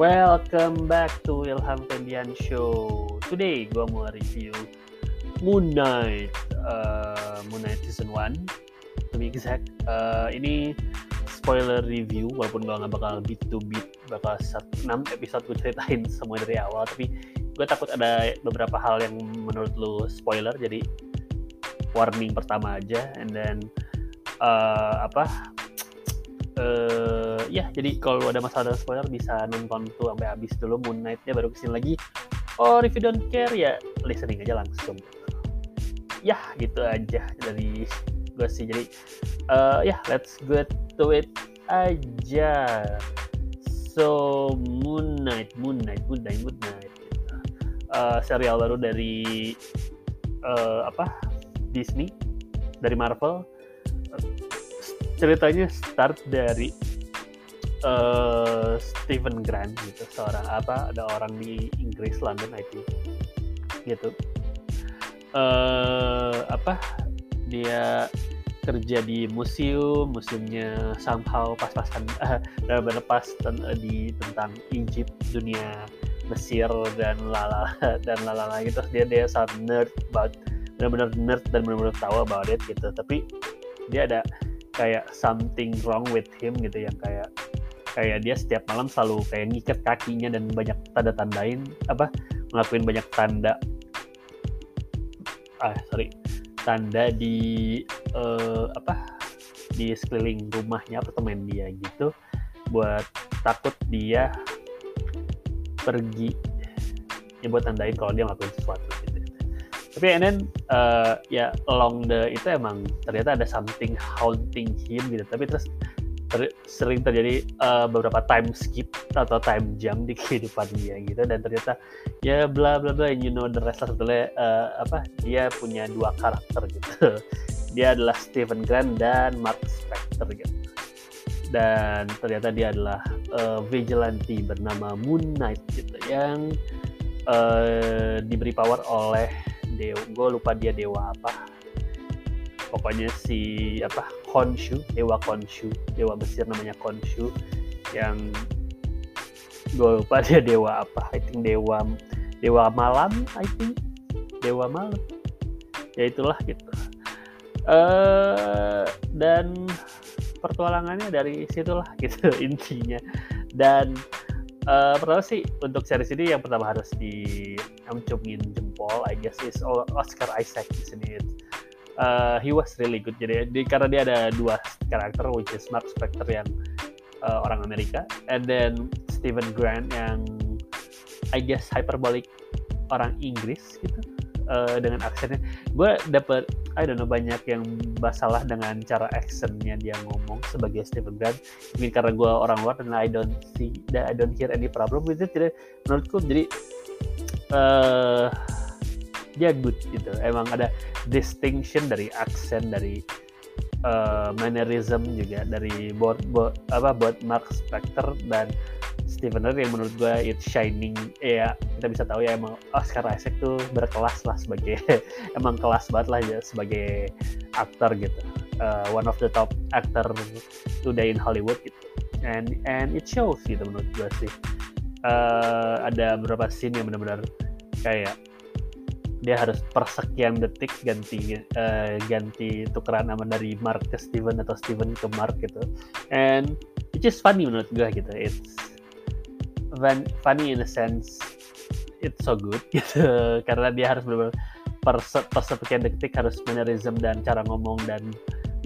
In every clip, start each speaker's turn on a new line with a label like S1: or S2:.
S1: Welcome back to Ilham Febian Show. Today gue mau review Moon Knight, uh, Moon Knight season 1 to be exact. Uh, ini spoiler review walaupun gue nggak bakal beat to beat bakal 6 episode gue ceritain semua dari awal tapi gue takut ada beberapa hal yang menurut lu spoiler jadi warning pertama aja and then uh, apa uh, ya jadi kalau ada masalah spoiler bisa nonton tuh sampai habis dulu Moon Knight-nya baru ke sini lagi. Or if you don't care ya listening aja langsung. Ya gitu aja dari gue sih jadi uh, ya let's get to it aja. So Moon Knight Moon Knight Moon Knight Moon Knight. Uh, serial baru dari uh, apa Disney dari Marvel. Ceritanya start dari uh, Stephen Grant gitu seorang apa ada orang di Inggris London I gitu. Uh, apa dia kerja di museum museumnya somehow pas-pasan uh, pas uh, di tentang Egypt dunia Mesir dan lala dan lala gitu. Dia dia sangat nerd about benar-benar nerd dan benar-benar tahu about it gitu. Tapi dia ada kayak something wrong with him gitu yang kayak kayak dia setiap malam selalu kayak ngikat kakinya dan banyak tanda tandain apa ngelakuin banyak tanda. Ah sorry. Tanda di uh, apa di sekeliling rumahnya apartemen dia gitu buat takut dia pergi. Ya buat tandain kalau dia ngelakuin sesuatu tapi and then uh, ya along the itu emang ternyata ada something haunting him gitu. Tapi terus ter, sering terjadi uh, beberapa time skip atau time jump di kehidupan dia gitu. Dan ternyata ya bla bla bla you know the rest sebetulnya uh, apa dia punya dua karakter gitu. Dia adalah Stephen Grant dan Mark Spector gitu. Dan ternyata dia adalah uh, vigilante bernama Moon Knight gitu yang uh, diberi power oleh dewa gue lupa dia dewa apa. Pokoknya si apa Khonshu dewa Khonshu dewa Mesir namanya Khonshu yang gue lupa dia dewa apa. I think dewa dewa malam I think. Dewa malam. Ya itulah gitu. Uh, dan pertualangannya dari situlah gitu intinya. Dan uh, pertama sih untuk series ini yang pertama harus di jempol I guess is Oscar Isaac di sini uh, he was really good. Jadi di, karena dia ada dua karakter which is Mark Spector yang uh, orang Amerika and then Stephen Grant yang I guess hyperbolic orang Inggris gitu uh, dengan aksennya. Gue dapet I don't know banyak yang masalah dengan cara aksennya dia ngomong sebagai Stephen Grant. Mungkin karena gue orang luar dan I don't see I don't hear any problem with it. Jadi menurutku jadi uh, dia good gitu. Emang ada distinction dari aksen dari uh, mannerism juga dari buat buat apa buat Mark Spector dan Steven Ray yang menurut gue it's shining. Ya kita bisa tahu ya emang Oscar Isaac tuh berkelas lah sebagai emang kelas banget lah ya sebagai aktor gitu. Uh, one of the top actor today in Hollywood gitu. And and it shows gitu menurut gue sih. Uh, ada beberapa scene yang benar-benar kayak dia harus persekian detik ganti uh, ganti tukeran nama dari Mark ke Steven atau Steven ke Mark gitu. And it's just funny menurut gue gitu. It's funny in a sense it's so good gitu. Karena dia harus benar perse persekian detik harus mannerism dan cara ngomong dan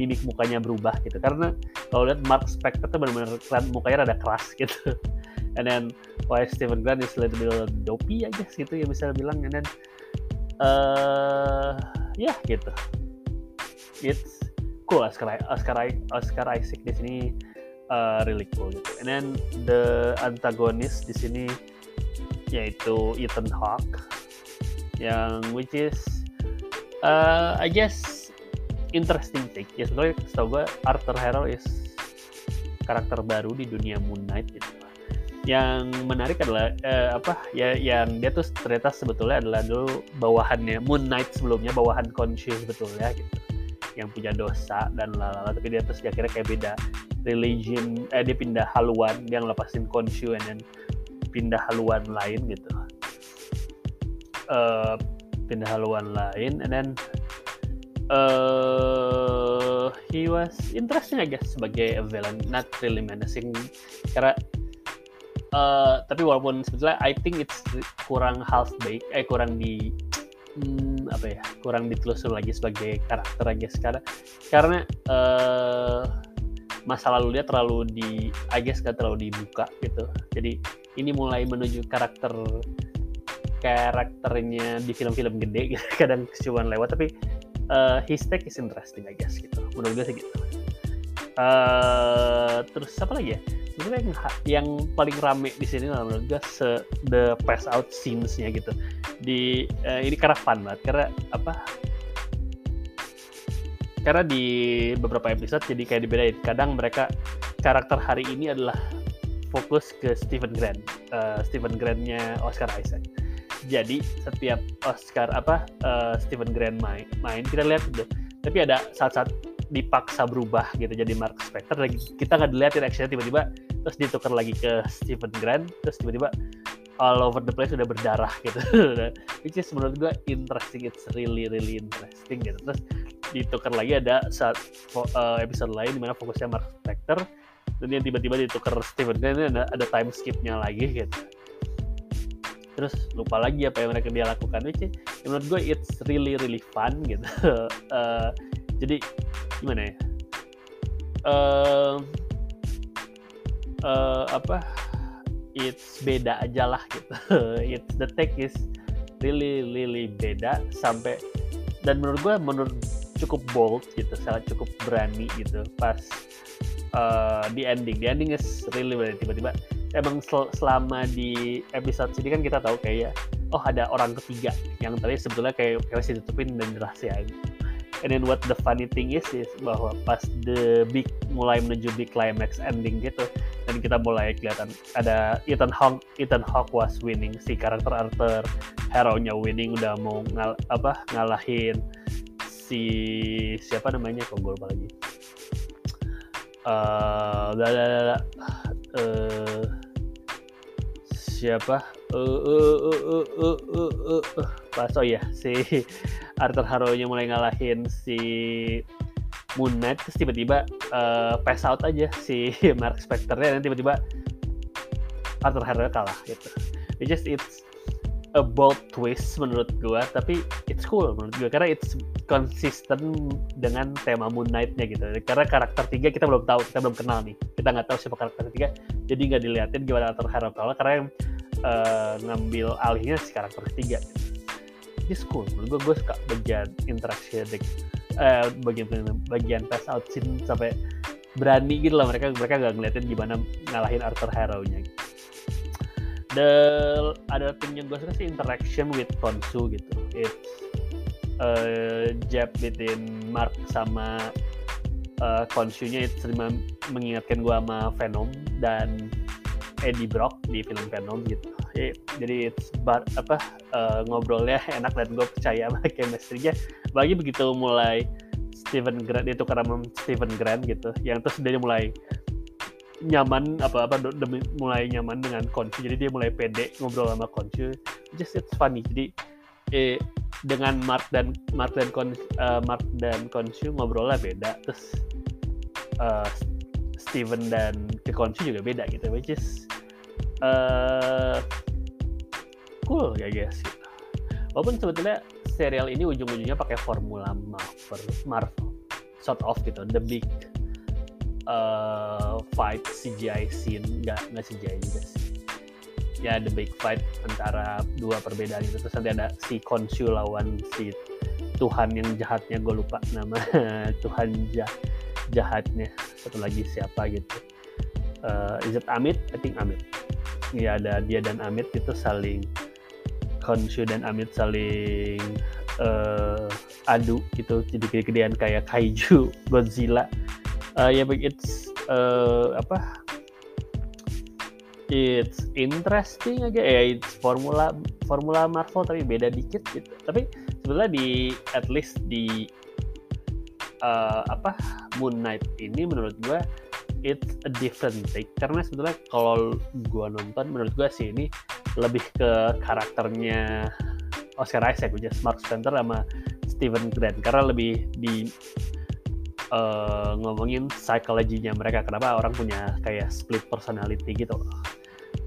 S1: mimik mukanya berubah gitu. Karena kalau lihat Mark Spector tuh benar-benar mukanya rada keras gitu. And then why Steven Grant is a little bit dopey guess gitu ya bisa bilang and then uh, ya gitu. It's cool Oscar Oscar Oscar Isaac di sini uh, really cool gitu. And then the antagonis di sini yaitu Ethan Hawke yang which is uh, I guess interesting take ya sebenarnya setahu gue Arthur Harrow is karakter baru di dunia Moon Knight gitu yang menarik adalah eh, apa ya yang dia tuh ternyata sebetulnya adalah dulu bawahannya Moon Knight sebelumnya bawahan Conscious sebetulnya gitu. Yang punya dosa dan lalala tapi dia terus akhirnya kayak beda religion eh dia pindah haluan dia ngelepasin and then pindah haluan lain gitu. Uh, pindah haluan lain and then uh, he was interesting I guess sebagai a villain not really menacing karena uh, tapi walaupun sebetulnya I think it's kurang half baked eh kurang di hmm, apa ya kurang ditelusur lagi sebagai karakter aja sekarang karena uh, masa lalu dia terlalu di I guess gak terlalu dibuka gitu. Jadi ini mulai menuju karakter karakternya di film-film gede gitu kadang cuma lewat tapi uh, his take is interesting I guess gitu. Menurut gue sih gitu uh, terus apa lagi ya? Sebenarnya yang, yang paling rame di sini menurut gue se the pass out scenes-nya gitu. Di uh, ini karena fun banget karena apa? Karena di beberapa episode jadi kayak dibedain. Kadang mereka karakter hari ini adalah fokus ke Stephen Grant. Uh, Stephen Grantnya Oscar Isaac. Jadi setiap Oscar apa uh, Stephen Grant main main kita lihat gitu tapi ada saat-saat dipaksa berubah gitu jadi Mark Spector. Lagi kita nggak dilihatin actionnya tiba-tiba terus ditukar lagi ke Stephen Grant terus tiba-tiba all over the place udah berdarah gitu. Which is menurut gue interesting it's really really interesting gitu. Terus ditukar lagi ada saat uh, episode lain di mana fokusnya Mark Spector dan yang tiba-tiba ditukar Stephen Grant ini ada, ada time skipnya lagi gitu. Terus lupa lagi apa yang mereka dia lakukan which is, menurut gue it's really really fun gitu. Uh, jadi gimana ya? Uh, uh, apa? It's beda aja lah gitu. It's the take is really really beda sampai dan menurut gue menurut cukup bold gitu sangat cukup berani gitu pas uh, di ending. Di ending is really berani tiba-tiba emang sel selama di episode sini kan kita tahu kayak oh ada orang ketiga yang tadi sebetulnya kayak masih ditutupin dan dirahasiain. And then what the funny thing is is bahwa pas the big mulai menuju big climax ending gitu dan kita mulai kelihatan ada Ethan Hawke Ethan Hawke was winning si karakter Arthur. Hero-nya winning udah mau ngal apa ngalahin si siapa namanya kok gue lupa lagi. Uh, uh, siapa uh, uh, uh, uh, uh, uh, uh, uh. oh ya si Arthur Harrow nya mulai ngalahin si Moon Knight terus tiba-tiba uh, pass out aja si Mark Spector-nya dan tiba-tiba Arthur Harrow kalah gitu. It just it's a bold twist menurut gua tapi it's cool menurut gua karena it's konsisten dengan tema Moon Knight-nya gitu. Karena karakter tiga kita belum tahu kita belum kenal nih. Kita nggak tahu siapa karakter tiga jadi nggak diliatin gimana Arthur Harrow kalah karena uh, ngambil alihnya si karakter ketiga. Cool menurut gua gua suka bagian interaksi uh, bagian bagian pass out scene sampai berani gitu lah mereka mereka nggak ngeliatin gimana ngalahin Arthur Harrow-nya. Gitu the ada thing yang gue suka sih interaction with Konsu gitu. It's uh, jab between Mark sama uh, Konsunya itu sering mengingatkan gue sama Venom dan Eddie Brock di film Venom gitu. Jadi bar, apa uh, ngobrolnya enak dan gue percaya sama chemistry-nya. Bagi begitu mulai Steven Grant itu karena Steven Grant gitu yang terus dia mulai nyaman apa apa demi mulai nyaman dengan Konsu jadi dia mulai pede ngobrol sama Konsu just it's funny. Jadi eh, dengan Mark dan Mark dan Kon, uh, Mark dan Konsu ngobrolnya beda. Terus uh, Steven dan ke juga beda gitu which is uh, cool ya guys walaupun sebetulnya serial ini ujung-ujungnya pakai formula Marvel Marvel sort of gitu. The big uh, fight CGI scene. Nggak nggak CGI juga sih. Ya the big fight antara dua perbedaan itu. Terus nanti ada si Khonshu lawan si Tuhan yang jahatnya. Gue lupa nama Tuhan jah jahatnya. Satu lagi siapa gitu. Uh, is it Amit? I think Amit ya ada dia dan Amit itu saling Khonshu dan Amit saling uh, adu gitu jadi gede-gedean kayak kaiju Godzilla. Uh, ya yeah, it's uh, apa? It's interesting aja. Ya it's formula formula Marvel tapi beda dikit gitu. Tapi sebenarnya di at least di uh, apa? Moon Knight ini menurut gue it's a different take. Karena sebetulnya kalau gua nonton menurut gua sih ini lebih ke karakternya Oscar Isaac aja Mark Spencer sama Steven Grant. Karena lebih di uh, ngomongin psikologinya mereka. Kenapa orang punya kayak split personality gitu.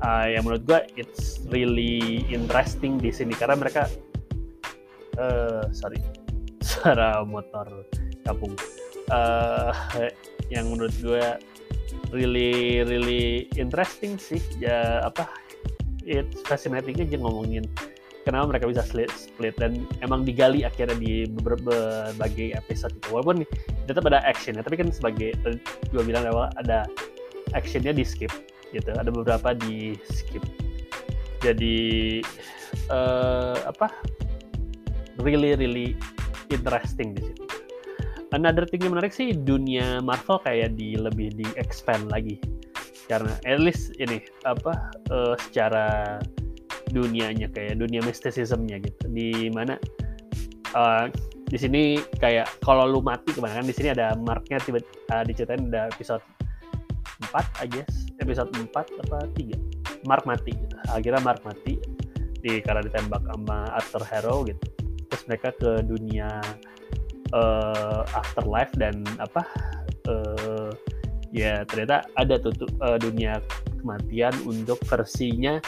S1: Uh, yang menurut gue it's really interesting di sini. Karena mereka uh, sorry suara motor kampung. Uh, yang menurut gue really really interesting sih. Ya apa it's fascinating aja ngomongin kenapa mereka bisa split, split. Dan emang digali akhirnya di berbagai episode itu. Walaupun tetap ada actionnya. Tapi kan sebagai gue bilang awal ada actionnya di skip gitu. Ada beberapa di skip. Jadi uh, apa really really interesting di sini another thing yang menarik sih dunia Marvel kayak di lebih di expand lagi. Karena at least ini apa uh, secara dunianya kayak dunia mysticismnya gitu. Di mana uh, di sini kayak kalau lu mati ke mana kan di sini ada marknya tiba uh, diceritain ada episode 4 I guess. Episode 4 apa 3 Mark mati gitu. akhirnya Mark mati di karena ditembak sama Arthur Harrow gitu. Terus mereka ke dunia uh, afterlife dan apa uh, ya ternyata ada tuh, uh, dunia kematian untuk versinya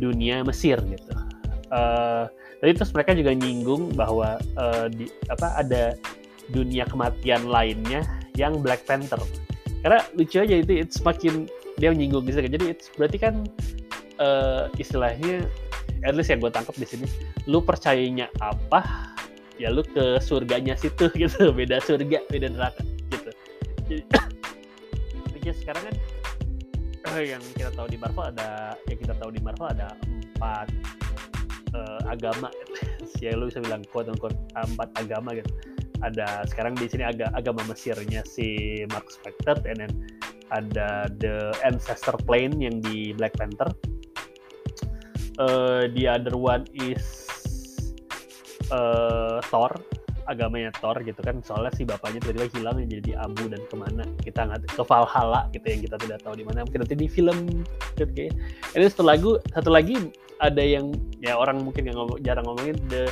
S1: dunia Mesir gitu. Uh, tadi terus mereka juga nyinggung bahwa uh, di apa ada dunia kematian lainnya yang Black Panther. Karena lucu aja itu it's makin dia menyinggung gitu jadi it's berarti kan uh, istilahnya at least yang gue tangkap di sini lu percayanya apa ya lu ke surganya situ gitu beda surga beda neraka gitu. Jadi sekarang kan yang kita tahu di Marvel ada yang kita tahu di Marvel ada empat uh, agama. Ya lu bisa bilang quote unquote empat agama gitu. Ada sekarang di sini agak agama Mesirnya si Mark Spector and then ada the ancestor plane yang di Black Panther. Uh, the other one is uh, Thor agamanya Thor gitu kan. Soalnya si bapaknya tiba-tiba hilang jadi abu dan ke mana. Kita nggak ke Valhalla gitu yang kita tidak tahu di mana. Mungkin nanti di film gitu kayak ini satu lagu satu lagi ada yang ya orang mungkin yang ngomong, jarang ngomongin the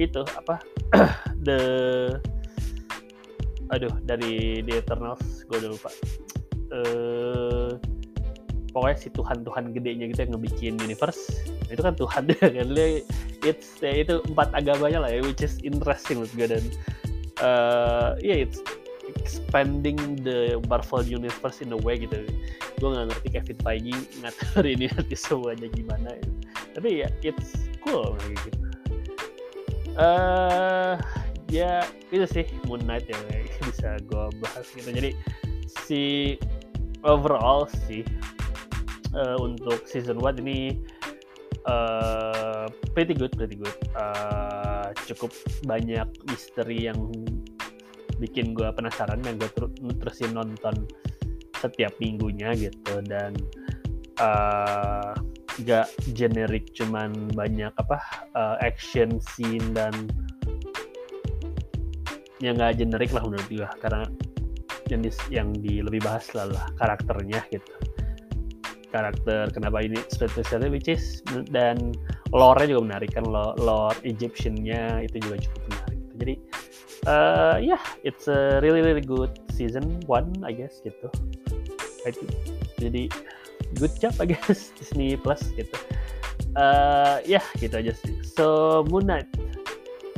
S1: itu apa the aduh dari The Eternals gue udah lupa. Uh, pokoknya si Tuhan Tuhan gedenya gitu yang ngebikin universe. Itu kan Tuhan kan it's ya itu empat agamanya lah ya which is interesting menurut gue dan uh, yeah it's expanding the Marvel universe in a way gitu. Gue nggak ngerti Kevin Feige ngatur ini nanti semuanya gimana ya. tapi ya it's cool gitu. Uh, ya itu sih Moon Knight yang bisa gue bahas gitu. Jadi si overall sih uh, untuk season 1 ini uh, pretty good, pretty good. Uh, cukup banyak misteri yang bikin gue penasaran dan gue ter terusin nonton setiap minggunya gitu. Dan uh, gak generik cuman banyak apa uh, action scene dan yang gak generik lah menurut gue karena yang di, yang di lebih bahas lah karakternya gitu karakter kenapa ini spesialnya which is dan lore-nya juga menarik kan lore Egyptian-nya itu juga cukup menarik jadi uh, ya yeah, it's a really really good season one I guess gitu. Jadi good job I guess Disney Plus gitu. Uh, ya yeah, gitu aja sih. So Moon Knight.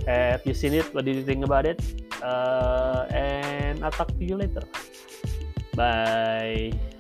S1: Have you seen it? What did you think about it? Uh, and I'll talk to you later. Bye